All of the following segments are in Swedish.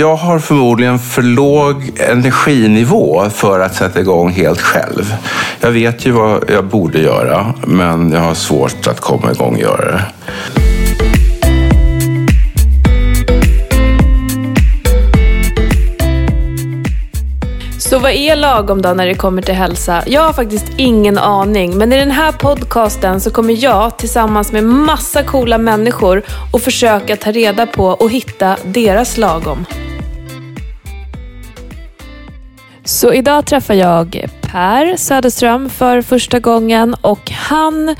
Jag har förmodligen för låg energinivå för att sätta igång helt själv. Jag vet ju vad jag borde göra, men jag har svårt att komma igång och göra det. Så vad är lagom då när det kommer till hälsa? Jag har faktiskt ingen aning, men i den här podcasten så kommer jag tillsammans med massa coola människor och försöka ta reda på och hitta deras lagom. Så idag träffar jag Per Söderström för första gången och han,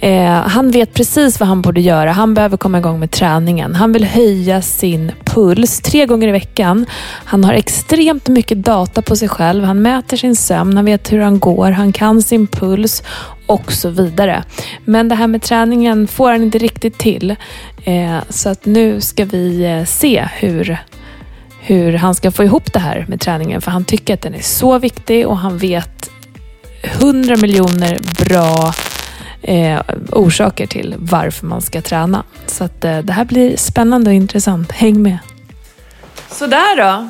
eh, han vet precis vad han borde göra. Han behöver komma igång med träningen. Han vill höja sin puls tre gånger i veckan. Han har extremt mycket data på sig själv. Han mäter sin sömn, han vet hur han går, han kan sin puls och så vidare. Men det här med träningen får han inte riktigt till. Eh, så att nu ska vi eh, se hur hur han ska få ihop det här med träningen. För han tycker att den är så viktig och han vet hundra miljoner bra eh, orsaker till varför man ska träna. Så att, eh, det här blir spännande och intressant. Häng med! Sådär då.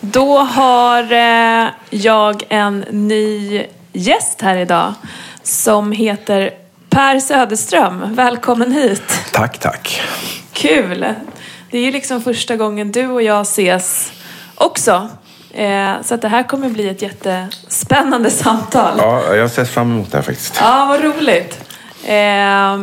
Då har eh, jag en ny gäst här idag som heter Per Söderström. Välkommen hit! Tack, tack. Kul! Det är ju liksom första gången du och jag ses också. Eh, så att det här kommer bli ett jättespännande samtal. Ja, jag sett fram emot det här faktiskt. Ja, vad roligt. Eh,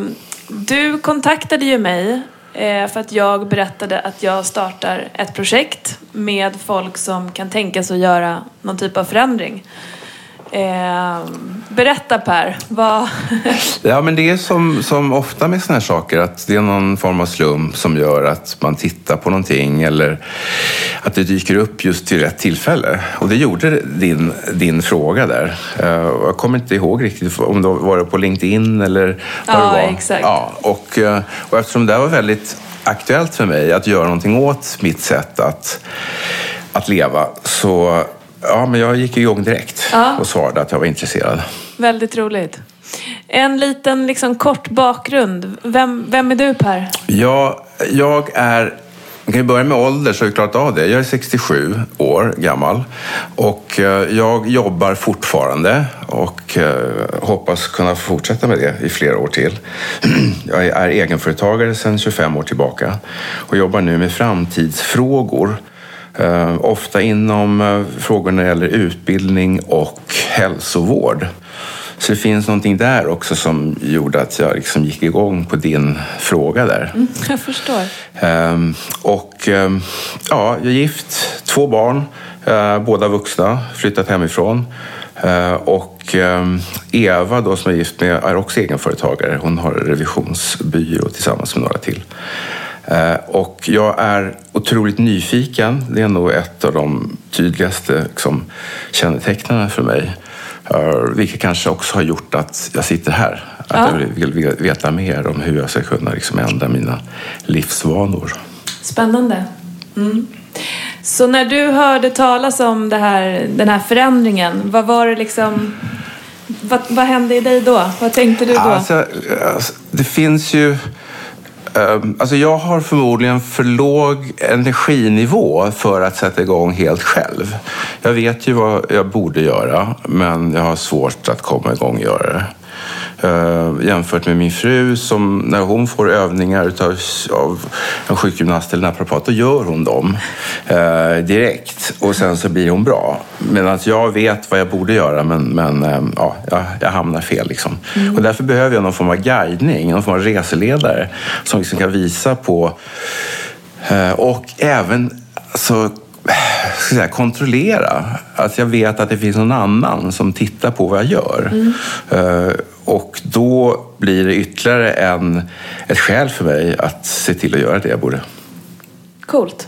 du kontaktade ju mig eh, för att jag berättade att jag startar ett projekt med folk som kan tänka sig att göra någon typ av förändring. Eh, berätta Per, vad... ja, men det är som, som ofta med sådana här saker, att det är någon form av slump som gör att man tittar på någonting eller att det dyker upp just till rätt tillfälle. Och det gjorde din, din fråga där. Eh, jag kommer inte ihåg riktigt om det var på LinkedIn eller vad ja, det var. Exakt. Ja, och, eh, och eftersom det var väldigt aktuellt för mig att göra någonting åt mitt sätt att, att leva så Ja, men jag gick igång direkt ja. och svarade att jag var intresserad. Väldigt roligt. En liten liksom, kort bakgrund. Vem, vem är du Per? Ja, jag är man kan ju börja med ålder så har vi klarat av det. Jag är 67 år gammal och eh, jag jobbar fortfarande och eh, hoppas kunna fortsätta med det i flera år till. Jag är egenföretagare sedan 25 år tillbaka och jobbar nu med framtidsfrågor ofta inom uh, frågor när det gäller utbildning och hälsovård. Så det finns någonting där också som gjorde att jag liksom gick igång på din fråga där. Mm, jag förstår. Uh, och ja, jag är gift, två barn, båda vuxna, flyttat hemifrån. Och Eva då som jag är gift med är också egenföretagare. Hon har revisionsbyrå tillsammans med några till. Eh, och jag är otroligt nyfiken. Det är nog ett av de tydligaste liksom, kännetecknen för mig. Eh, vilket kanske också har gjort att jag sitter här. Att ja. jag vill veta mer om hur jag ska kunna liksom, ändra mina livsvanor. Spännande. Mm. Så när du hörde talas om här, den här förändringen, vad var det liksom... Vad, vad hände i dig då? Vad tänkte du då? Alltså, alltså det finns ju Ehm, alltså jag har förmodligen för låg energinivå för att sätta igång helt själv. Jag vet ju vad jag borde göra, men jag har svårt att komma igång och göra det. Uh, jämfört med min fru som när hon får övningar utav, av en sjukgymnast eller naprapat, då gör hon dem uh, direkt och sen så blir hon bra. Medan jag vet vad jag borde göra men, men uh, ja, jag, jag, hamnar fel. Liksom. Mm. Och därför behöver jag någon form av guidning, någon form av reseledare som liksom kan visa på och även så ska säga, kontrollera. Att jag vet att det finns någon annan som tittar på vad jag gör. Mm. Och då blir det ytterligare en, ett skäl för mig att se till att göra det jag borde. Coolt.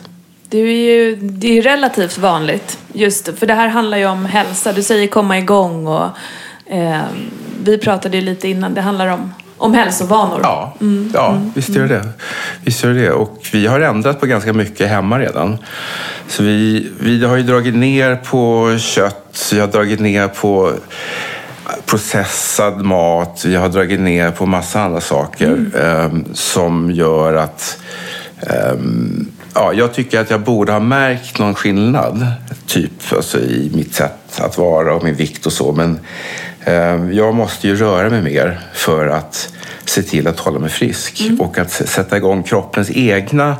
Det är ju det är relativt vanligt, just för det här handlar ju om hälsa. Du säger komma igång och eh, vi pratade ju lite innan, det handlar om om hälsovanor. Ja, mm. ja mm. visst gör det. Visst gör det. Och vi har ändrat på ganska mycket hemma redan. Så vi, vi har ju dragit ner på kött, vi har dragit ner på processad mat, vi har dragit ner på massa andra saker mm. eh, som gör att eh, ja, jag tycker att jag borde ha märkt någon skillnad typ alltså, i mitt sätt att vara och min vikt och så. Men eh, jag måste ju röra mig mer för att se till att hålla mig frisk mm. och att sätta igång kroppens egna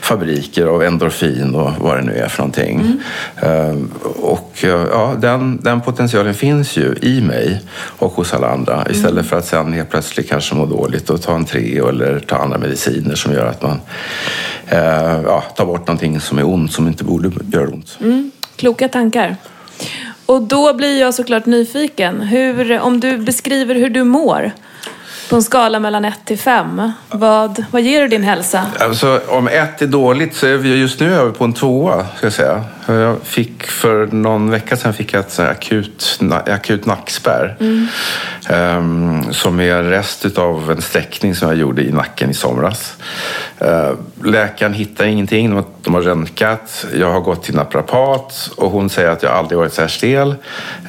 fabriker av endorfin och vad det nu är för någonting. Mm. Och eh, ja, den, den potentialen finns ju i mig och hos alla andra mm. istället för att sen helt plötsligt kanske må dåligt och ta en Treo eller ta andra mediciner som gör att man eh, ja, tar bort någonting som är ont som inte borde göra ont. Mm. Kloka tankar. Och då blir jag såklart nyfiken. Hur, om du beskriver hur du mår. På en skala mellan 1 till 5, vad, vad ger du din hälsa? Alltså, om 1 är dåligt så är vi just nu över på en tvåa. Ska jag, säga. jag fick för någon vecka sedan fick jag ett akut, akut nackspärr. Mm. Um, som är en rest av en sträckning som jag gjorde i nacken i somras. Uh, läkaren hittar ingenting. De har, de har röntgat. Jag har gått till naprapat och hon säger att jag aldrig varit så här stel.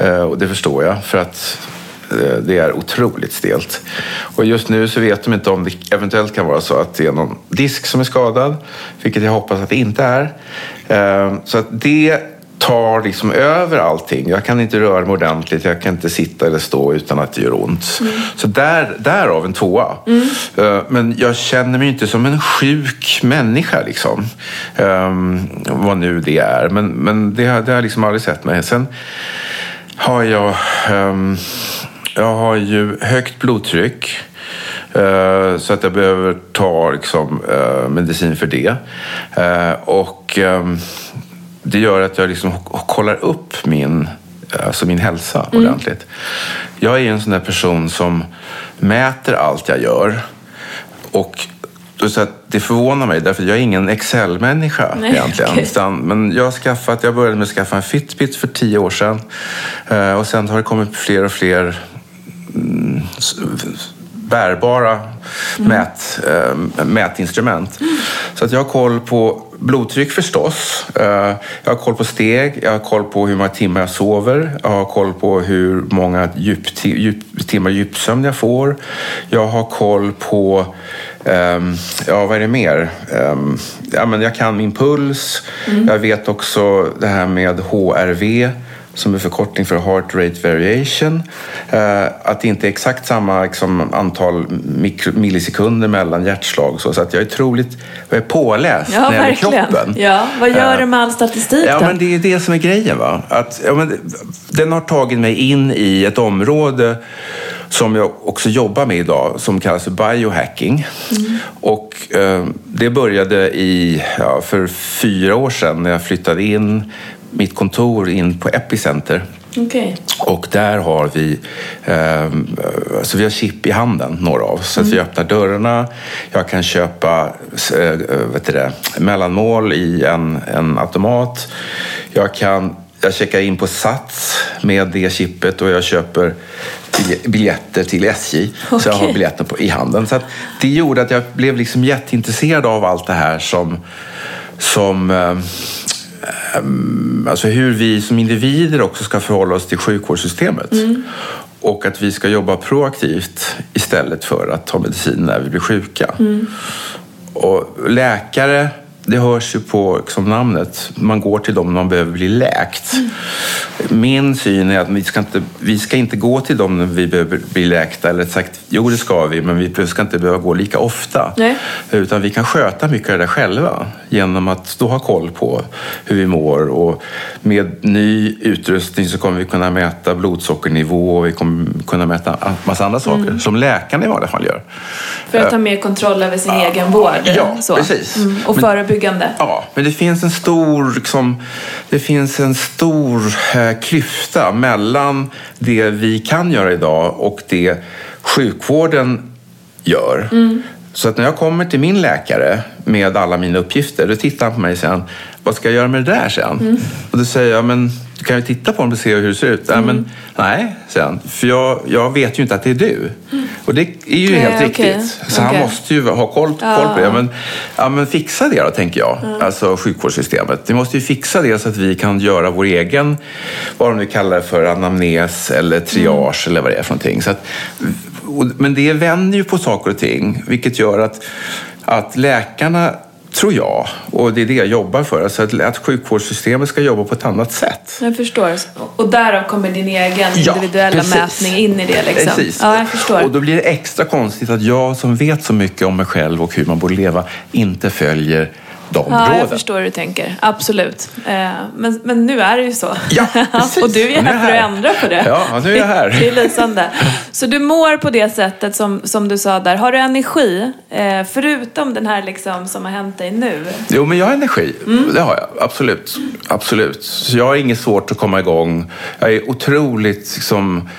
Uh, och det förstår jag. För att det är otroligt stelt. Och just nu så vet de inte om det eventuellt kan vara så att det är någon disk som är skadad, vilket jag hoppas att det inte är. Eh, så att det tar liksom över allting. Jag kan inte röra mig ordentligt, jag kan inte sitta eller stå utan att det gör ont. Mm. Så där, därav en tvåa. Mm. Eh, men jag känner mig inte som en sjuk människa, liksom. Um, vad nu det är. Men, men det, det har liksom aldrig sett mig. Sen har jag um, jag har ju högt blodtryck. Eh, så att jag behöver ta liksom, eh, medicin för det. Eh, och ehm, det gör att jag liksom kollar upp min, alltså min hälsa mm. ordentligt. Jag är en sån där person som mäter allt jag gör. Och så att det förvånar mig, därför jag är ingen Excel-människa egentligen. Okay. men jag, har skaffat, jag började med att skaffa en Fitbit för tio år sedan. Och sen har det kommit fler och fler bärbara mm. mät, äh, mätinstrument. Mm. Så att jag har koll på blodtryck förstås. Äh, jag har koll på steg, jag har koll på hur många timmar jag sover. Jag har koll på hur många djup, djup, timmar djupsömn jag får. Jag har koll på Um, ja, vad är det mer? Um, ja, men jag kan min puls. Mm. Jag vet också det här med HRV som är förkortning för Heart Rate Variation. Eh, att det inte är exakt samma liksom, antal millisekunder mellan hjärtslag. Så, att jag är otroligt jag är påläst ja, när det gäller kroppen. Ja, vad gör du med all statistik ja, Men Det är det som är grejen. Va? Att, ja, men, den har tagit mig in i ett område som jag också jobbar med idag som kallas för biohacking. Mm. Och, eh, det började i, ja, för fyra år sedan när jag flyttade in mitt kontor in på Epicenter. Okay. Och där har vi, eh, alltså vi har chip i handen, några av. Så mm. att vi öppnar dörrarna. Jag kan köpa eh, vet det, mellanmål i en, en automat. Jag kan jag checkar in på Sats med det chippet och jag köper biljetter till SJ. Okay. Så jag har biljetten på, i handen. Så det gjorde att jag blev liksom jätteintresserad av allt det här som, som eh, Ehm, alltså hur vi som individer också ska förhålla oss till sjukvårdssystemet. Mm. Och att vi ska jobba proaktivt istället för att ta medicin när vi blir sjuka. Mm. Och läkare det hörs ju på liksom, namnet. Man går till dem när man behöver bli läkt. Mm. Min syn är att vi ska, inte, vi ska inte gå till dem när vi behöver bli läkta. Eller sagt, jo det ska vi, men vi ska inte behöva gå lika ofta. Nej. Utan vi kan sköta mycket av det där själva genom att då ha koll på hur vi mår. Och med ny utrustning så kommer vi kunna mäta blodsockernivå och vi kommer kunna mäta en massa andra saker mm. som läkarna i vanliga fall gör. För att ha mer kontroll över sin uh, egen vård? Ja, så. precis. Mm. Och förebygga förebyggande. Ja, men det finns en stor, liksom, det finns en stor eh, klyfta mellan det vi kan göra idag och det sjukvården gör. Mm. Så att när jag kommer till min läkare med alla mina uppgifter, då tittar han på mig och säger vad ska jag göra med det där sen? Mm. Och då säger jag, men du kan ju titta på dem och se hur det ser ut. Mm. Ja, men, nej, han, för jag, jag vet ju inte att det är du. Mm. Och det är ju nej, helt okay. riktigt. Så okay. han måste ju ha koll, koll på det. Men, ja, men fixa det då, tänker jag. Mm. Alltså sjukvårdssystemet. Vi måste ju fixa det så att vi kan göra vår egen, vad de nu kallar det för, anamnes eller triage eller vad det är för någonting. Så att, men det vänder ju på saker och ting, vilket gör att, att läkarna tror jag. Och det är det jag jobbar för. Alltså att, att sjukvårdssystemet ska jobba på ett annat sätt. Jag förstår. Och därav kommer din egen Ja, individuella precis. mätning in i det. Liksom. Precis. Ja, jag förstår. Och då blir det extra konstigt att jag som vet så mycket om mig själv och hur man borde leva inte följer de Ja, jag råden. förstår hur du tänker. Absolut. Eh, Men, men nu är det ju så. Ja, precis. och du är här jag för att ändra på det. Ja, nu är jag här. Det är lysande. Så du mår på det sättet som, som du sa där. Har du energi? Eh, förutom den här liksom, som har hänt dig nu? Jo, men jag har energi. Mm. Det har jag. Absolut. Absolut. Så jag har inget svårt att komma igång. Jag är otroligt, liksom,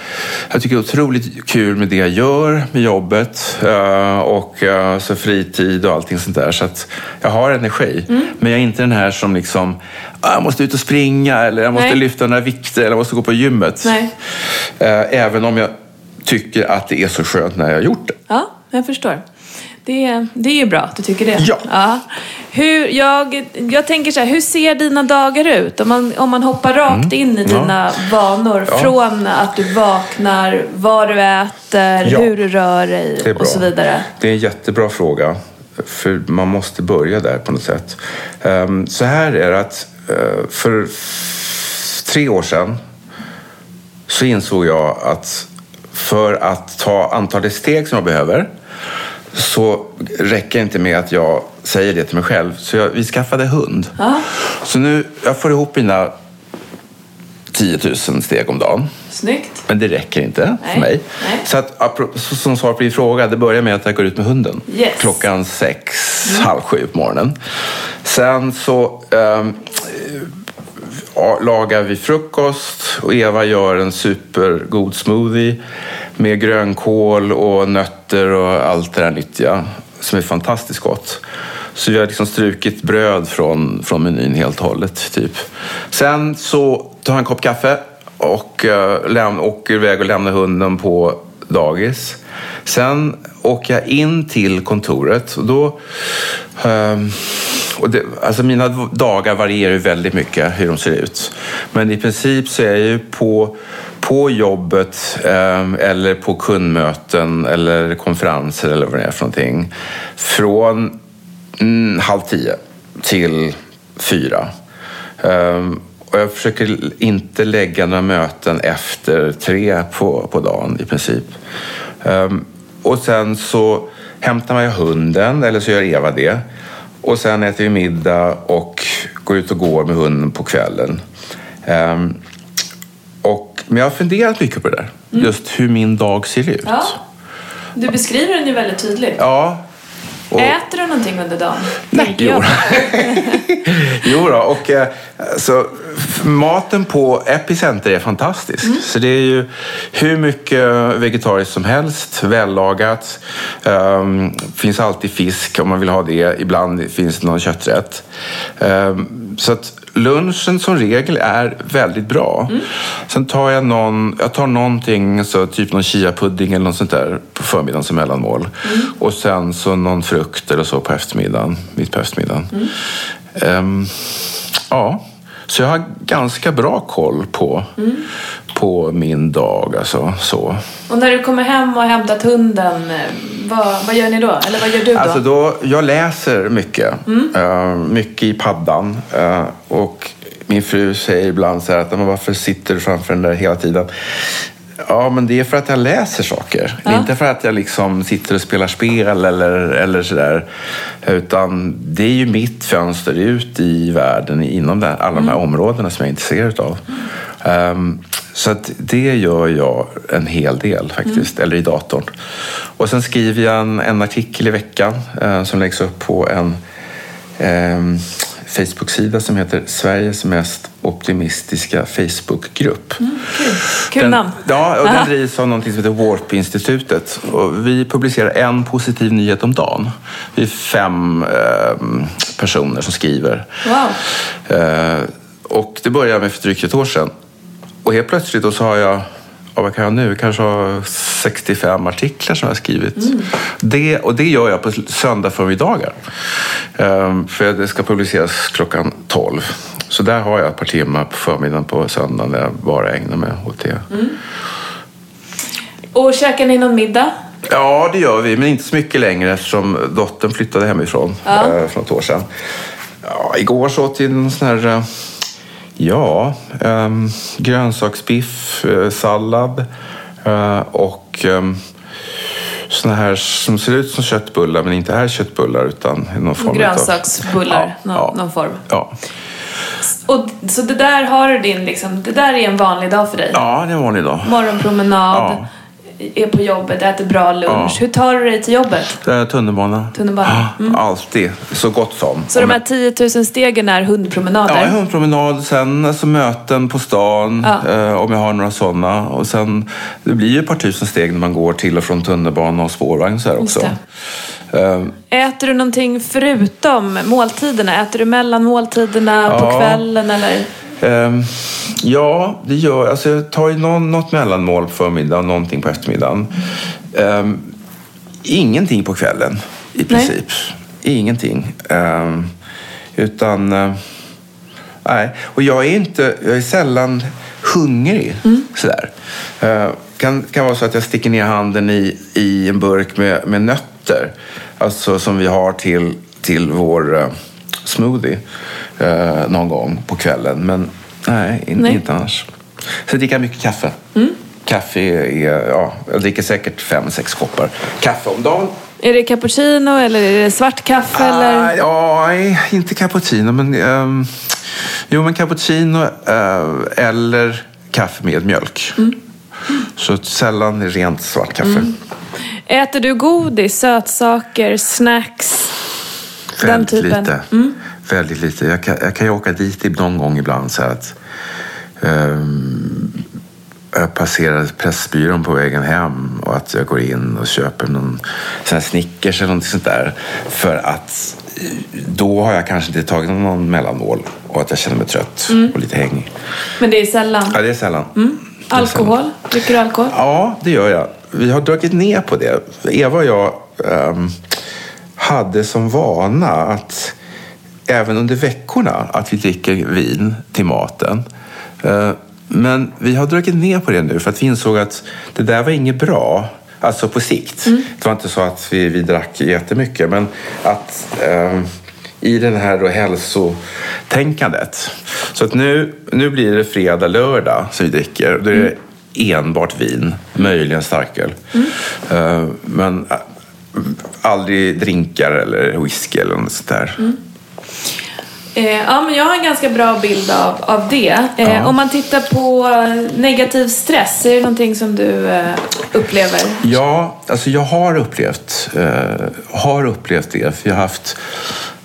jag tycker det är otroligt kul med det jag gör med jobbet eh, och så fritid och allting sånt där. Så att jag har energi. Mm. Men jag är inte den här som liksom, "Ah, jag måste ut och springa eller jag måste Nej. lyfta några vikter eller jag måste gå på gymmet. Nej. Eh, Även om jag tycker att det är så skönt när jag har gjort det. Ja, jag förstår. Det, det är ju bra att du tycker det. Ja. Hur, jag, jag tänker så här, hur ser dina dagar ut? Om man, om man hoppar rakt in i Mm. Ja. dina vanor. Ja. Från att du vaknar, vad du äter, Ja. hur du rör dig och så vidare. Det är en jättebra fråga. För man måste börja där på något sätt. Ehm, Så här är det att eh, för tre år sedan så insåg jag att för att ta antalet steg som jag behöver så räcker det inte med att jag säger det till mig själv. Så jag, vi skaffade hund. Ja. Så nu, jag får ihop mina 10 000 steg om dagen. Snyggt. Men det räcker inte Nej, för mig. nej. Så att, som svar på din fråga, det börjar med att jag går ut med hunden. Yes. Klockan sex, halv sju på morgonen. Sen så ja, lagar vi frukost och Eva gör en supergod smoothie med grönkål och nötter och allt det där nyttiga som är fantastiskt gott. Så vi har liksom strukit bröd från, från menyn helt och hållet. Typ. Sen så tar jag en kopp kaffe och eh, läm- åker iväg och lämnar hunden på dagis. Sen åker jag in till kontoret och då... Ehm, och det, alltså mina dagar varierar ju väldigt mycket hur de ser ut. Men i princip så är jag ju på, på jobbet ehm, eller på kundmöten eller konferenser eller vad det är för någonting. Från mm, halv tio till fyra. Ehm, och jag försöker inte lägga några möten efter tre på, på dagen i princip. Ehm, och sen så hämtar man hunden, eller så gör Eva det. Och sen äter vi middag och går ut och går med hunden på kvällen. Ehm, och, men jag har funderat mycket på det där. Just hur min dag ser ut. Ja. Du beskriver den ju väldigt tydligt. Ja. Och- Äter du någonting under dagen? Nej, jo. jo då, och eh, så, maten på Epicenter är fantastisk. Mm. Så det är ju hur mycket vegetariskt som helst, vällagat. Um, finns alltid fisk om man vill ha det. Ibland finns det någon kötträtt. Ehm, så att lunchen som regel är väldigt bra. Mm. Sen tar jag någon, jag tar någonting, så typ någon chiapudding eller något sånt där på förmiddagen som mellanmål. Mm. Och sen så någon frukt eller så på eftermiddagen, mitt på eftermiddagen. Mm. Ehm, ja, så jag har ganska bra koll på, Mm. På min dag. Alltså, så. Och när du kommer hem och har hämtat hunden, eh, vad, vad gör ni då? Eller vad gör du då? Alltså då, jag läser mycket. Mm. Eh, mycket i paddan. Eh, och min fru säger ibland så här att men varför sitter du framför den där hela tiden? Ja, men det är för att jag läser saker. Ja. Inte för att jag liksom sitter och spelar spel eller, eller sådär. Utan det är ju mitt fönster ut i världen inom det, alla de här Mm. områdena som jag är intresserad av. Ehm, så det gör jag en hel del faktiskt, eller i datorn. Och sen skriver jag en, en artikel i veckan eh, som läggs upp på en ehm, Facebook-sida som heter Sveriges mest optimistiska Facebookgrupp. Kul, Kul Den, namn. ja, och Aha. den drivs av något som heter Warp-institutet. Och vi publicerar en positiv nyhet om dagen. Vi är fem ehm, personer som skriver. Wow. Eh, och det började med för drygt ett år sedan. Och helt plötsligt då så har jag, ja, vad kan jag nu, kanske har 65 artiklar som jag har skrivit. Det, och det gör jag på söndag förmiddagar. Um, för det ska publiceras klockan 12. Så där har jag ett par timmar på förmiddagen på söndagen där jag bara ägnar mig åt det. Och käkar ni någon middag? Ja, det gör vi, men inte så mycket längre eftersom dottern flyttade hemifrån Ja. eh, för något år sedan. Ja, igår så åt vi en sån här, eh, ja, um, grönsaksbiff, eh, sallad eh, och um, såna här som ser ut som köttbullar men inte är köttbullar utan någon form av- Grönsaksbullar, Ja, någon, ja. någon form. Ja. Och, så det där har du din, liksom, det där är en vanlig dag för dig? ja, det är en vanlig dag. Morgonpromenad, Ja. Är på jobbet, äter bra lunch. Ja. Hur tar du dig till jobbet? Det är tunnelbana. Tunnelbana, Ja, Alltid, så gott som. Så de här 10 000 stegen är hundpromenader? Ja, hundpromenad, sen alltså möten på stan Ja. eh, om jag har några sådana. Och sen, det blir ju ett par tusen steg när man går till och från tunnelbana och spårvagn så här också. Eh, Äter du någonting förutom måltiderna? Äter du mellan måltiderna på Ja. kvällen eller? Ehm, ja, det gör alltså jag. tar ju någon, något mellanmål på förmiddagen och någonting på eftermiddagen. Ehm, ingenting på kvällen i princip. Ingenting. Ehm, utan... eh, nej. Och jag är inte... Jag är sällan hungrig. Sådär. Uh, kan, kan vara så att jag sticker ner handen i, i en burk med, med nötter. Alltså som vi har till, till vår eh, smoothie eh, någon gång på kvällen. Men nej, in, Nej. inte annars. Så dricker jag mycket kaffe. Kaffe är, ja, jag dricker säkert fem, sex koppar kaffe om dagen. Är det cappuccino eller är det svart kaffe? eller? Ah, ja, nej, inte cappuccino, men... ehm, jo, men cappuccino eh, eller kaffe med mjölk. Så sällan rent svart kaffe. Äter du godis, sötsaker, snacks? Den Väldigt typen. lite. Väldigt lite. Jag kan, jag kan ju åka dit någon gång ibland så att ehm, jag passerar Pressbyrån på vägen hem och att jag går in och köper någon sån Snickers eller något sånt där. För att eh, då har jag kanske inte tagit någon mellanmål och att jag känner mig trött och lite hängig. Men det är sällan. Ja, det är sällan. Alkohol? Dricker du alkohol? Ja, det gör jag. Vi har dragit ner på det. Eva och jag ehm, hade som vana att även under veckorna att vi dricker vin till maten. Eh, men vi har dragit ner på det nu för att vi insåg att det där var inget bra. Alltså på sikt. Det var inte så att vi, vi drack jättemycket men att ehm, i den här då hälsotänkandet. Så att nu, nu blir det fredag, lördag som vi dricker. Då är det enbart vin, möjligen starköl. Eh, Men eh, aldrig drinkar eller whisky eller något sånt där. Eh, ja, men jag har en ganska bra bild av, av det. Eh, Ja. Om man tittar på negativ stress, är det någonting som du eh, upplever? Ja, alltså jag har upplevt, eh, har upplevt det. För jag har haft,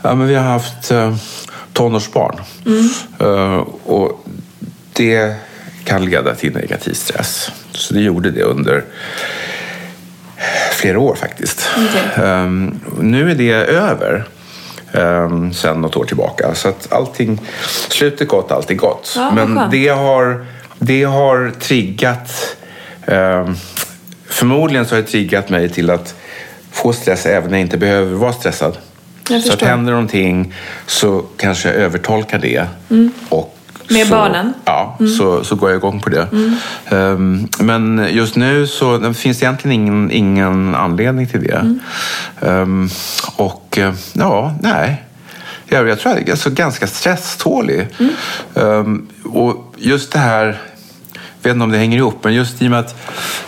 ja, men vi har haft eh, tonårsbarn. Eh, och det kan leda till negativ stress. Så det gjorde det under flera år faktiskt. Okej. Ehm, nu är det över um, sen något år tillbaka. Så att allting, slutet gott, allt är gott. Ja, Men det har, det har triggat, ehm, förmodligen så har det triggat mig till att få stress även när jag inte behöver vara stressad. Så att händer någonting så kanske jag övertolkar det. Och Med så, barnen? Ja, så, så går jag igång på det. Ehm, men just nu så finns det egentligen ingen, ingen anledning till det. Ehm, och eh, ja, nej. Jag, jag tror jag är alltså ganska stresstålig. Ehm, och just det här, jag vet inte om det hänger ihop, men just i och med att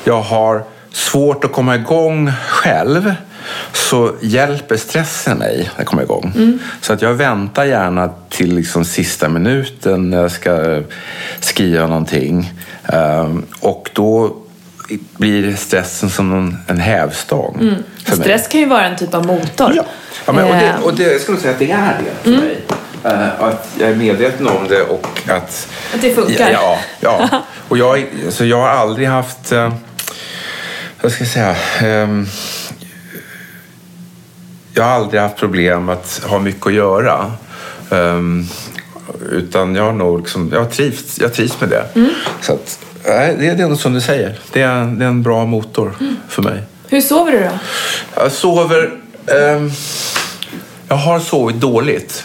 jag har svårt att komma igång själv så hjälper stressen mig att komma igång. Så att jag väntar gärna till liksom sista minuten när jag ska skriva någonting. Ehm, och då blir stressen som en, hävstång mig. Stress kan ju vara en typ av motor. Ja, ja men, och, det, Eh, och det, jag skulle säga att det är det för mig. Eh, att jag är medveten om det och att... Att det funkar. Ja, ja. Och jag, så jag har aldrig haft... eh, vad ska jag säga? ehm, jag har aldrig haft problem att ha mycket att göra. Ehm, utan jag har nog liksom, jag trivs, jag trivs med det. Mm. Så att, nej, det, det är nog som du säger. Det är, det är en bra motor Mm. för mig. Hur sover du då? Jag sover... ehm, jag har sovit dåligt.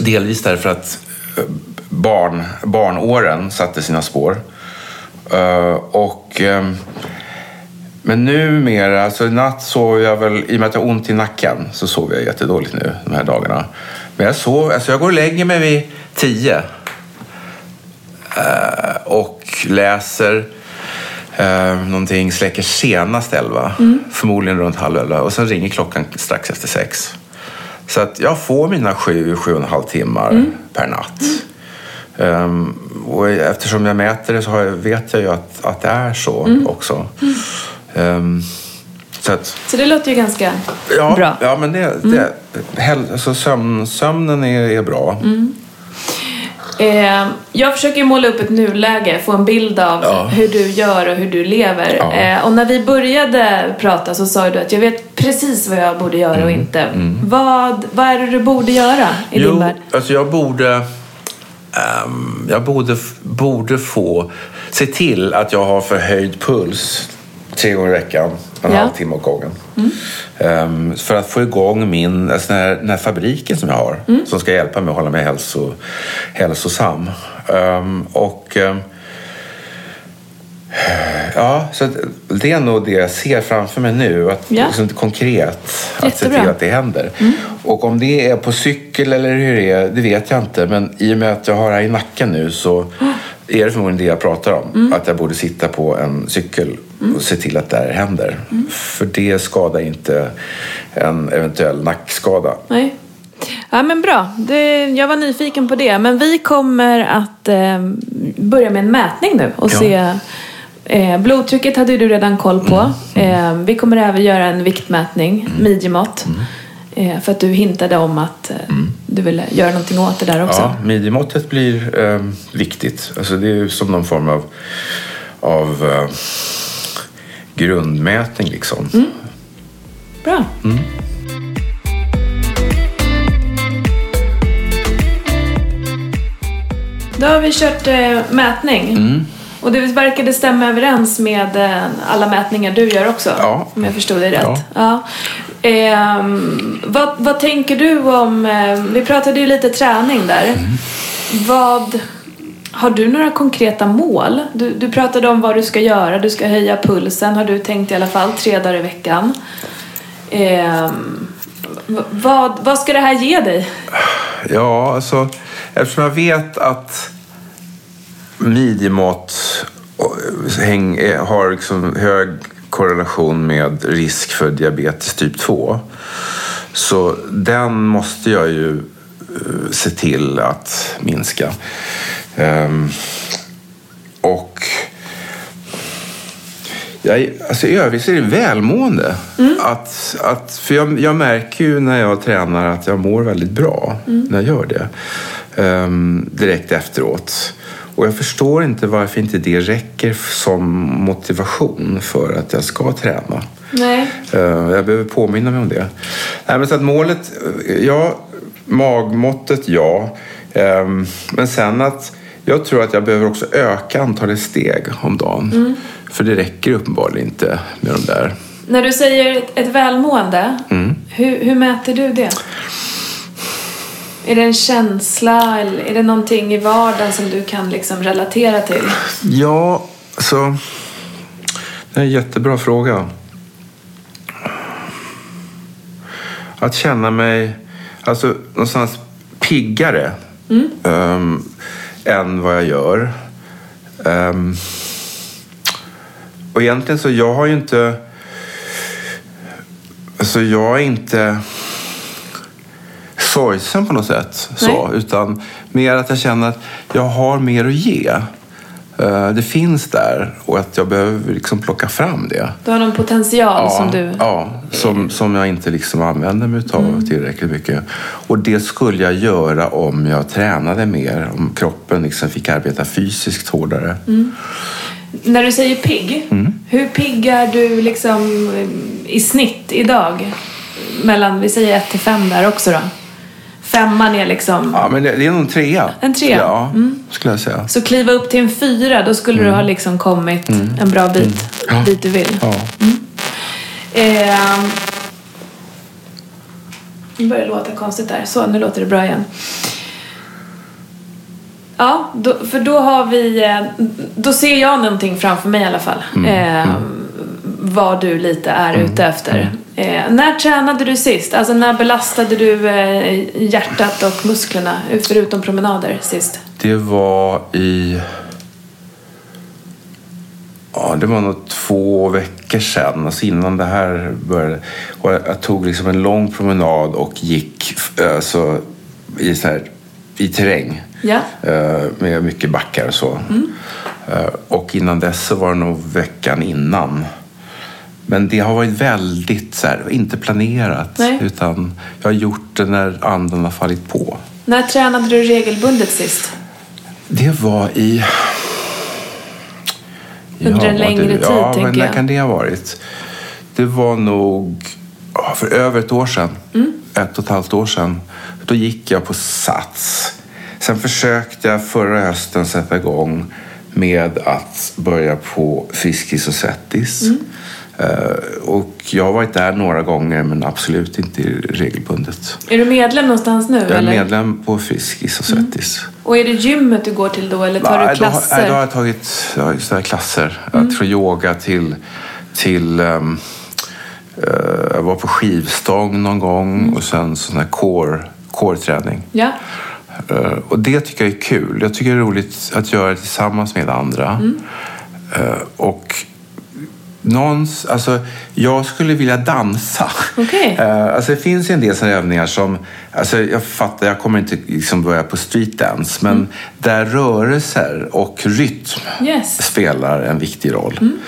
Delvis därför att eh, barn, barnåren satte sina spår. Eh, och ehm, Men numera, alltså i natt sov jag väl, i och med att jag har ont i nacken, så sover jag jättedåligt nu de här dagarna. Men jag sov, alltså jag går och lägger mig vid tio. Eh, och läser eh, någonting, släcker senast elva. Förmodligen runt halv elva. Och sen ringer klockan strax efter sex. Så att jag får mina sju, sju och en halv timmar per natt. Ehm, och eftersom jag mäter det så jag, vet jag ju att, att det är så också. Ehm, så att, Så det låter ju ganska ja, bra. Ja, men det, det, hel, alltså sömn, sömnen är, är bra. Eh, jag försöker måla upp ett nuläge, få en bild av Ja. hur du gör och hur du lever. Ja. Eh, och när vi började prata så sa du att jag vet precis vad jag borde göra Mm. och inte. Vad, vad är det du borde göra i din Jo, värld? alltså jag borde... ehm, jag borde, borde få se till att jag har förhöjd puls tre gånger i veckan, en Ja. halvtimme åt gången. Ehm, för att få igång min, alltså den, här, den här fabriken som jag har, som ska hjälpa mig att hålla mig hälso, hälsosam. Ehm, och... ehm, Ja, så det är nog det jag ser framför mig nu. Att, Ja. liksom, konkret. Att se till att det händer. Och om det är på cykel eller hur det är, det vet jag inte. Men i och med att jag har det här i nacken nu så är det förmodligen det jag pratar om. Att jag borde sitta på en cykel och se till att det här händer. För det skadar inte en eventuell nackskada. Nej. Ja men bra, det, jag var nyfiken på det. Men vi kommer att eh, börja med en mätning nu och Ja. se eh, Blodtrycket hade du redan koll på. Mm. Eh, vi kommer även göra en viktmätning, midjemått. Eh, för att du hintade om att eh, du ville göra någonting åt det där också. Ja, midjemåttet blir eh, viktigt. Alltså det är som någon form av, av eh, grundmätning liksom. Bra. Då har vi kört eh, mätning. Mm. Och det verkade stämma överens med eh, alla mätningar du gör också. Ja. Om jag förstod dig rätt. Ja. Ja. Ehm, vad, vad tänker du om... Eh, vi pratade ju lite träning där. Mm. Vad... Har du några konkreta mål? Du, du pratade om vad du ska göra. Du ska höja pulsen, har du tänkt i alla fall, tre dagar i veckan. V- vad, vad ska det här ge dig? Ja, alltså eftersom jag vet att midjemått eh, eh, har liksom hög korrelation med risk för diabetes typ 2. Så den måste jag ju eh, se till att minska. Ehm, och jag, alltså I övrigt är det välmående. Att, att, för jag, jag märker ju när jag tränar att jag mår väldigt bra när jag gör det. Ehm, direkt efteråt. Och jag förstår inte varför inte det räcker som motivation för att jag ska träna. Nej. Eh, Jag behöver påminna mig om det. Nej, men så att målet, eh, ja, magmåttet, ja. Ehm, Men sen att jag tror att jag behöver också öka antalet steg om dagen. För det räcker uppenbarligen inte med de där. När du säger ett, ett välmående, Mm. hur, hur mäter du det? Är det en känsla eller är det någonting i vardagen som du kan liksom relatera till? Ja, så... Det är en jättebra fråga. Att känna mig alltså, någonstans piggare ehm, än vad jag gör. Ehm, och egentligen så jag har ju inte... Alltså jag är inte sorgsen på något sätt. Så, utan mer att jag känner att jag har mer att ge. Eh, Det finns där och att jag behöver liksom plocka fram det. Du har någon potential som du... ja som, som jag inte liksom använder mig av tillräckligt mycket. Och det skulle jag göra om jag tränade mer. Om kroppen liksom fick arbeta fysiskt hårdare. När du säger pigg, Mm. hur pigg är du liksom eh, i snitt idag? Mellan, vi säger ett till fem där också då. Femman är liksom... Ja, men det, det är nog en trea. En trea? Ja, skulle jag säga. Så kliva upp till en fyra, då skulle du ha liksom kommit en bra bit Mm. Ja. dit du vill. Ja. Ehm. Nu börjar det låta konstigt där. Så, nu låter det bra igen. Ja, då, för då har vi... eh, Då ser jag någonting framför mig i alla fall. Mm. Vad du lite är ute efter. Eh, när tränade du sist? Alltså när belastade du eh, hjärtat och musklerna förutom promenader sist? Det var i... Ja, det var nog två veckor sedan, alltså innan det här började. Och jag, jag tog liksom en lång promenad och gick alltså, i, så här, i terräng. Ja. Eh, med mycket backar och så. Eh, och innan dess så var det nog veckan innan. Men det har varit väldigt så här, inte planerat. Nej. Utan jag har gjort det när anden har fallit på. När tränade du regelbundet sist? Det var i... Under en vad längre det, tid, Ja, tänker men när jag. kan det ha varit? Det var nog ja, för över ett år sedan. Mm. Ett och ett halvt år sedan. Då gick jag på Sats. Sen försökte jag förra hösten sätta igång med att börja på Friskis och Svettis. Mm. Eh, och jag har varit där några gånger men absolut inte regelbundet. Är du medlem någonstans nu? Jag är eller? medlem på Friskis och Svettis. Och är det gymmet du går till då eller tar Nej, du klasser? Nej, då har jag tagit har just klasser. Mm. Från yoga till... till ehm, eh, jag var på skivstång någon gång Mm. och sen sån här core, core-träning. Ja. Eh, och det tycker jag är kul. Jag tycker det är roligt att göra det tillsammans med andra. Mm. Eh, och någons, alltså, jag skulle vilja dansa. Okej. Eh, alltså, det finns en del sådana övningar som... Alltså, jag fattar, jag kommer inte liksom börja på streetdance. Men Mm. där rörelser och rytm Yes. spelar en viktig roll. Mm.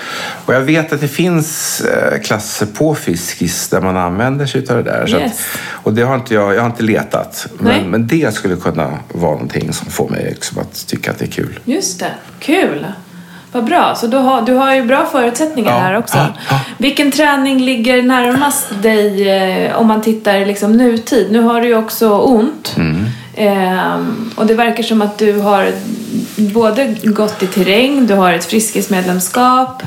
Och jag vet att det finns eh, klasser på Fiskis där man använder sig av det där. Yes. att, och det har inte jag, jag har inte letat. Men, men det skulle kunna vara någonting som får mig liksom att tycka att det är kul. Just det. Kul. Vad bra. Så du har, du har ju bra förutsättningar Ja, här också. ja, ja. Vilken träning ligger närmast dig eh, om man tittar liksom nutid? Nu har du ju också ont. Mm. Ehm, och det verkar som att du har både gått i terräng, du har ett friskismedlemskap.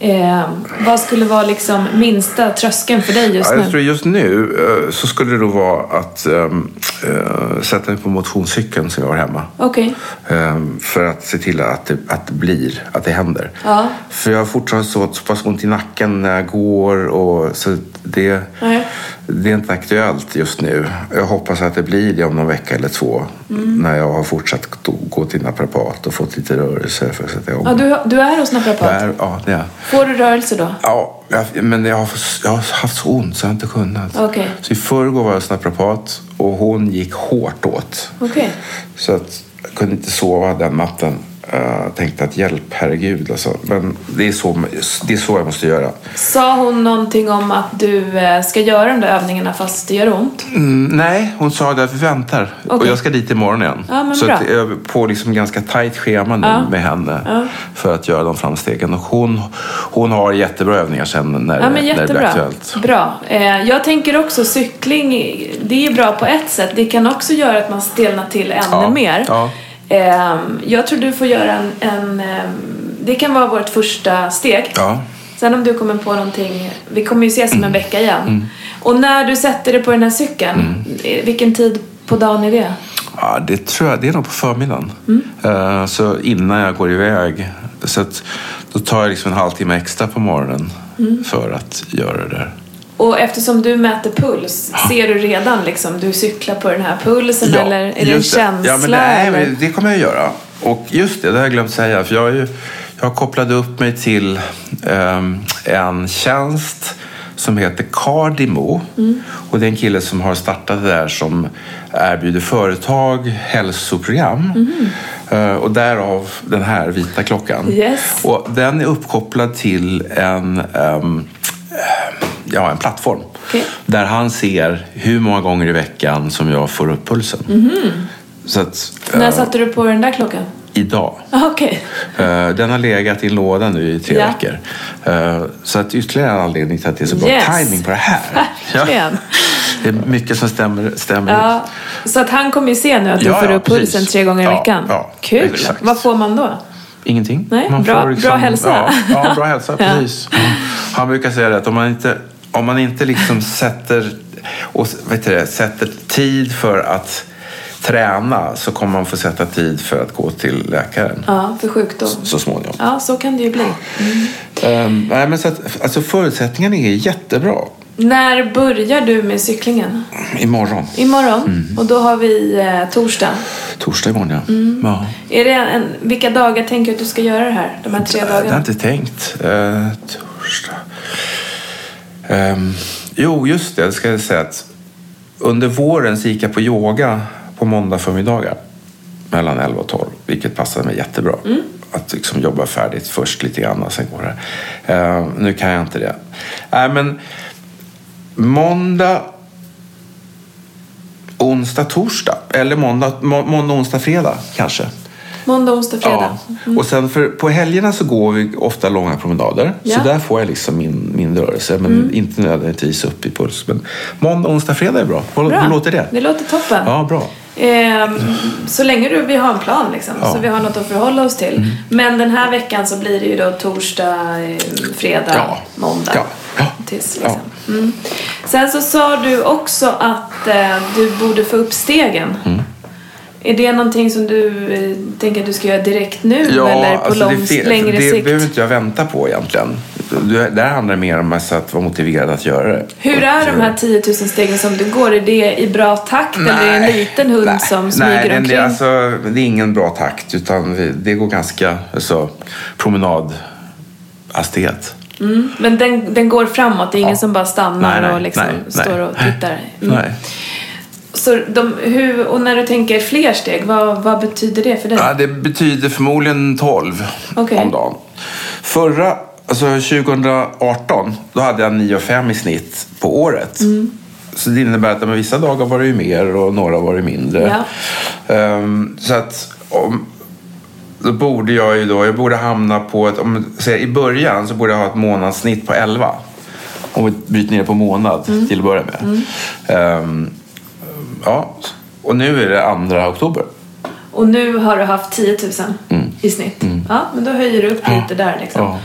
Ehm, vad skulle vara liksom minsta tröskeln för dig just Ja, jag nu? tror just nu eh, så skulle det då vara att ehm, eh, sätta mig på motionscykeln som jag har hemma. Okej. Ehm, för att se till att det, att det blir, att det händer. Ja. För jag har fortfarande så, så pass ont i nacken när jag går och så det, Nej. Det är inte aktuellt just nu. Jag hoppas att det blir det om någon vecka eller två. Mm. När jag har fortsatt gå- till naprapat och fått lite rörelse för att sätta igång. Ja, du, du är hos naprapat? Där, ja, det är. Får du rörelse då? Ja, jag, men jag har, jag har haft så ont så jag har inte kunnat. Okej. Så i förrgår var jag hos naprapat och hon gick hårt åt. Okej. Så att jag kunde inte sova den natten. Jag tänkte att hjälp, herregud alltså. Men det är, så, det är så jag måste göra. Sa hon någonting om att du eh, ska göra de där övningarna fast det gör ont? Mm, nej, hon sa att vi väntar. Och Okej. jag ska dit imorgon igen. Ja, men så bra. att jag är på liksom ganska tajt schema nu Ja. med henne. Ja. För att göra de framstegen. Och hon, hon har jättebra övningar sen när, Ja, men när det blir jättebra. aktuellt. Bra. Eh, jag tänker också cykling, det är bra på ett sätt. Det kan också göra att man stelnar till ännu Ja, mer. Ja. Eh, jag tror du får göra en, en eh, det kan vara vårt första steg. Ja. Sen om du kommer på någonting, vi kommer ju ses om Mm. en vecka igen. Och när du sätter dig på den här cykeln, Mm. vilken tid på dagen är det? Ja, det tror jag. Det är nog på förmiddagen. Mm. Eh, så innan jag går iväg. Så att, då tar jag liksom en halvtimme extra på morgonen Mm. för att göra det där. Och eftersom du mäter puls, ser du redan liksom, du cyklar på den här pulsen eller är det en känsla? Ja, men det, nej, men det kommer jag göra. Och just det, det har jag glömt säga. För jag, ju, jag kopplade upp mig till ehm, en tjänst som heter Cardimo. Mm. Och det är en kille som har startat det där som erbjuder företag hälsoprogram. Eh, och därav den här vita klockan. Mm. Yes. Och den är uppkopplad till en, ehm, ja, en plattform. Okej. Där han ser hur många gånger i veckan som jag får upp pulsen. Så att, När eh, satte du på den där klockan? idag. Ah, Okej. Eh, den har legat i en låda nu i tre Ja. veckor. Eh, så att ytterligare en anledning till att det är så bra Yes. timing på det här. Verkligen. Det är mycket som stämmer. stämmer. Ja, så att han kommer ju se nu att du Ja, får ja, upp pulsen precis. tre gånger i Ja, veckan. ja, Kul! exakt. Vad får man då? Ingenting. Nej, bra- bra hälsa. Ja, ja bra hälsa. Ja. Precis. Han brukar säga att om man inte, om man inte liksom sätter, och, vet du det, sätter tid för att träna så kommer man få sätta tid för att gå till läkaren Ja, för sjukdom. så småningom. Ja, så kan det ju bli. Ehm, nej, men så att, alltså förutsättningarna är jättebra. När börjar du med cyklingen? Imorgon. Imorgon. Mm. Och då har vi eh, torsdag. Torsdag imorgon, ja. Mm. ja. Är det en, vilka dagar tänker du att du ska göra det här? De här tre Jag har dagarna? inte tänkt. Eh, torsdag. Ehm, jo, just det. Jag ska säga att under våren så gick jag på yoga på måndag förmiddagar mellan 11 och 12, vilket passade mig jättebra. Mm. Att liksom jobba färdigt först lite grann och sen går det. Ehm, nu kan jag inte det. Nej, men måndag, onsdag, torsdag. Eller måndag, må, måndag onsdag, fredag kanske. Måndag, onsdag, fredag. Ja. Och sen för, på helgerna så går vi ofta långa promenader. Ja. Mm. Så där får jag liksom min, min rörelse. Men inte nödvändigtvis upp i puls. Men måndag, onsdag, fredag är bra. Hur, Bra. hur låter det? Det låter toppen. Ja, bra. Ehm, så länge du, vi har en plan liksom, Ja. Mm. så vi har något att förhålla oss till. Men den här veckan så blir det ju då torsdag, eh, fredag, Ja. måndag. Ja. Ja. Tills, liksom. mm. Sen så sa du också att eh, du borde få upp stegen. Mm. Är det någonting som du eh, tänker att du ska göra direkt nu eller på alltså lång, det, längre det sikt? behöver inte jag vänta på egentligen. Det där handlar mer om att vara motiverad att göra det. Hur är de här 10 000 stegen som du går? Är det i bra takt eller är det en liten hund nej, som smyger nej, det, omkring? det, alltså, det är ingen bra takt utan det går ganska alltså, promenadhastighet. Mm, men den, den går framåt, det är ingen Ja. som bara stannar Nej, nej, och liksom nej, står nej. och tittar. Mm. Nej. Så de, hur, och när du tänker fler steg, vad, vad betyder det för dig? Ja, det betyder förmodligen 12 Okej. om dagen. Förra, alltså 2018, då hade jag 9,5 i snitt på året. Mm. Så det innebär att men, vissa dagar var det ju mer och några var det mindre. Ehm, så att om, då borde jag ju då, jag borde hamna på ett, om säger, i början så borde jag ha ett månadssnitt på 11. Om vi bryter ner på månad Mm. till att börja med. Ehm, ja, och nu är det andra oktober. Och nu har du haft 10 000 i snitt. Ja, men då höjer du upp Mm. Ja. lite där liksom. Ja.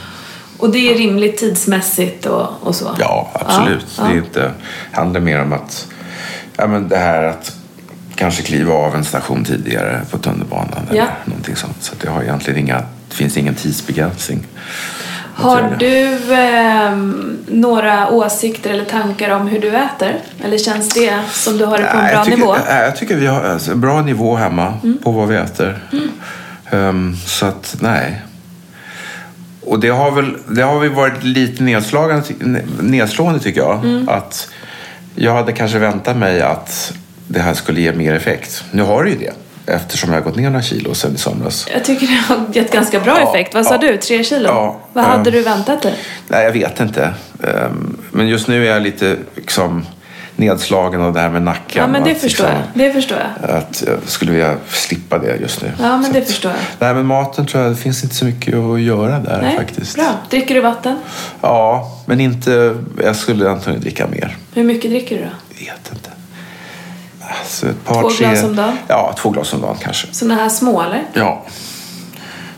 Och det är rimligt tidsmässigt och, och så? Ja, absolut. Ja, Det är inte, handlar mer om att ja, men det här att kanske kliva av en station tidigare på tunnelbanan eller någonting sånt. Så det har egentligen inga, det finns ingen tidsbegränsning. Har du ehm, några åsikter eller tankar om hur du äter? Eller känns det som du har det på en bra jag tycker, nivå? Mm. nej, Jag tycker vi har alltså, en bra nivå hemma på vad vi äter. Ehm, så att, nej. Och det har väl det har väl varit lite nedslagande, ty- nedslående tycker jag. Mm. Att jag hade kanske väntat mig att det här skulle ge mer effekt. Nu har det ju det. Eftersom jag har gått ner några kilo sedan i somras. Jag tycker det har gett ganska bra Ja, effekt. Vad sa ja. du? Tre kilo? Ja, Vad hade du väntat dig? Nej, jag vet inte. Ehm, men just nu är jag lite liksom, nedslagen av det här med nacken. Ja, men det Att, förstår liksom, jag. Det förstår jag. Att jag skulle vilja slippa det just nu. Ja, men Så det att- förstår jag. Nej, men maten tror jag, det finns inte så mycket att göra där Nej, faktiskt. bra. Dricker du vatten? Ja, men inte, jag skulle antagligen dricka mer. Hur mycket dricker du då? Vet inte. Alltså ett par, Två tre... glas om dagen? Ja, två glas om dagen kanske. Såna här små eller? Ja,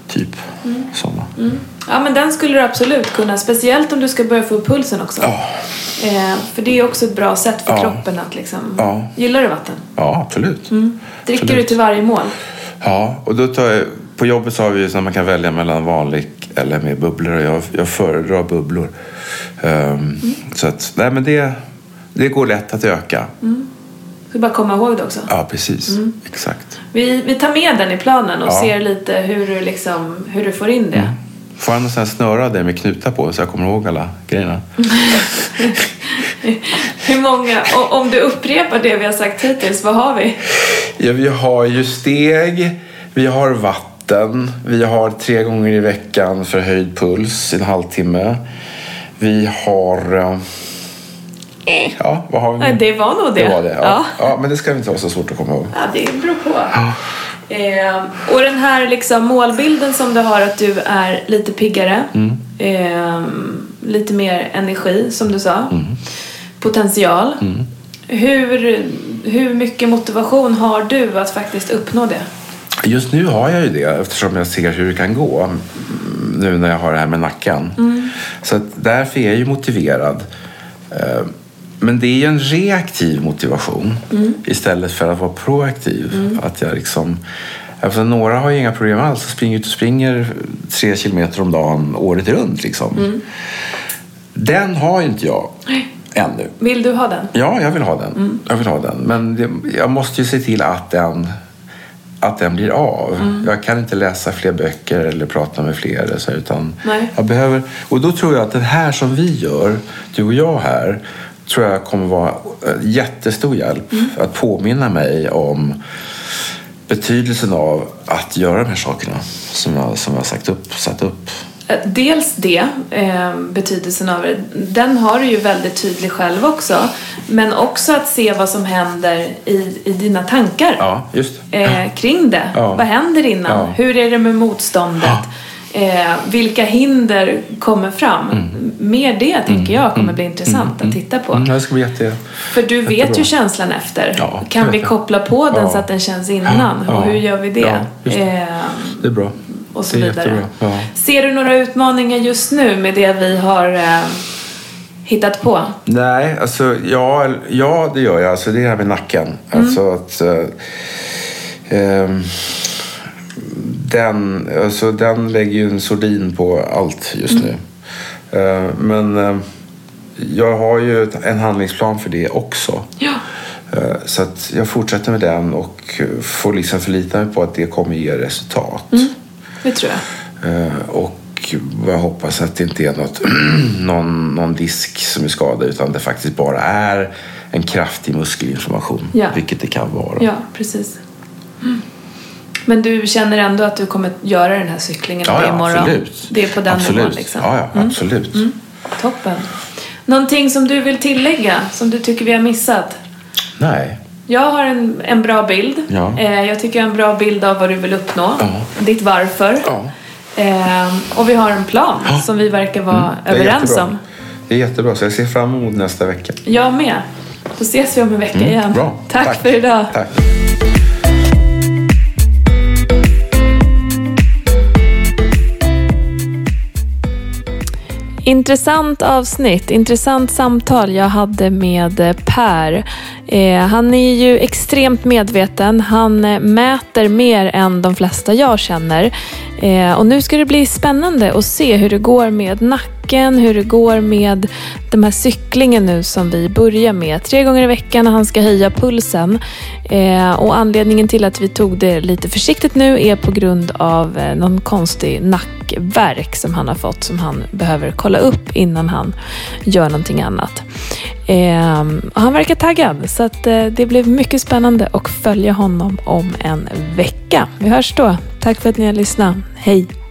typ Mm. sådana. Ja, men den skulle du absolut kunna. Speciellt om du ska börja få upp pulsen också. Ja. Eh, för det är också ett bra sätt för Ja. kroppen att liksom... Ja. Gillar du vatten? Ja, absolut. Dricker Absolut. du till varje mål? Ja, och då tar jag, på jobbet så har vi ju så att man kan välja mellan vanlig eller med bubblor jag, jag föredrar bubblor. Ehm, Så att, nej men det, det går lätt att öka. Ska bara komma ihåg det också. Ja, precis. Exakt. Vi, vi tar med den i planen och Ja. ser lite hur du, liksom, hur du får in det. Får jag någon sån här snöra där med knutar på så jag kommer ihåg alla grejerna? Hur många, och om du upprepar det vi har sagt hittills, vad har vi? Ja, vi har ju steg, vi har vatten, vi har tre gånger i veckan förhöjd puls i en halvtimme. Vi har... eh, Ja, vad har vi? Nej, det var nog det. Det var det, ja. Ja. ja. men det ska inte vara så svårt att komma ihåg. Ja, det beror på. Eh, och den här liksom målbilden som du har att du är lite piggare, Mm. eh, lite mer energi som du sa, Mm. potential. Hur, hur mycket motivation har du att faktiskt uppnå det? Just nu har jag ju det eftersom jag ser hur det kan gå mm, nu när jag har det här med nacken. Så att därför är jag ju motiverad. Eh, Men det är ju en reaktiv motivation istället för att vara proaktiv. Att jag liksom Alltså, några har ju inga problem alls. Springer ut och springer tre kilometer om dagen året runt. Liksom. Mm. Den har ju inte jag ännu. Vill du ha den? Ja, jag vill ha den. Mm. Jag vill ha den. Men det, jag måste ju se till att den, att den blir av. Mm. Jag kan inte läsa fler böcker eller prata med fler. Så, utan Nej. jag behöver, och då tror jag att det här som vi gör, du och jag här, tror jag kommer vara en jättestor hjälp. Mm. Att påminna mig om betydelsen av att göra de här sakerna som jag, som jag har sagt upp, satt upp. Eh, Dels det, eh, betydelsen av det, den har du ju väldigt tydlig själv också. Men också att se vad som händer i, i dina tankar Ja, eh, kring det. Ja. Vad händer innan? Ja. Hur är det med motståndet? Eh, vilka hinder kommer fram? Mer det tänker jag kommer bli intressant att titta på. Mm, det ska bli jätte... För du vet Jättebra. ju känslan efter. Ja, kan vi koppla på den Ja. så att den känns innan? Ja. Och hur gör vi det? Det. eh, Det är bra. och så vidare. Ser du några utmaningar just nu med det vi har eh, hittat på? Nej, alltså ja, ja det gör jag. Alltså, det är det här med nacken. Mm. Alltså att... eh, ehm, den, alltså, den lägger ju en sordin på allt just nu. Mm. Eh, men eh, jag har ju en handlingsplan för det också. Ja. Eh, Så att jag fortsätter med den och får liksom förlita mig på att det kommer ge resultat. Mm. Det tror jag. Och jag hoppas att det inte är något, någon, någon disk som är skadad utan det faktiskt bara är en kraftig muskelinflammation. Ja. Vilket det kan vara. Ja, precis. Mm. Men du känner ändå att du kommer göra den här cyklingen Ja, ja, ja, imorgon? absolut. Det är på den absolut. nivån liksom? Ja, ja absolut. Toppen. Någonting som du vill tillägga, som du tycker vi har missat? Nej. Jag har en, en bra bild. Ja. Eh, jag tycker jag har en bra bild av vad du vill uppnå. Ja. Ditt varför. Ja. Eh, och vi har en plan som vi verkar vara är överens jättebra. om. Det är jättebra. Så jag ser fram emot nästa vecka. Jag med. Då ses vi om en vecka igen. Mm, Bra. Tack, för idag. Tack. Intressant avsnitt, intressant samtal jag hade med eh, Per. Eh, han är ju extremt medveten. Han eh, mäter mer än de flesta jag känner. Eh, och nu ska det bli spännande att se hur det går med nacken, hur det går med den här cyklingen nu som vi börjar med. Tre gånger i veckan och han ska höja pulsen. Eh, och anledningen till att vi tog det lite försiktigt nu är på grund av eh, någon konstig nackverk som han har fått som han behöver kolla upp innan han gör någonting annat. Eh, han verkar taggad så att, eh, det blev mycket spännande att följa honom om en vecka. Vi hörs då. Tack för att ni har lyssnat. Hej!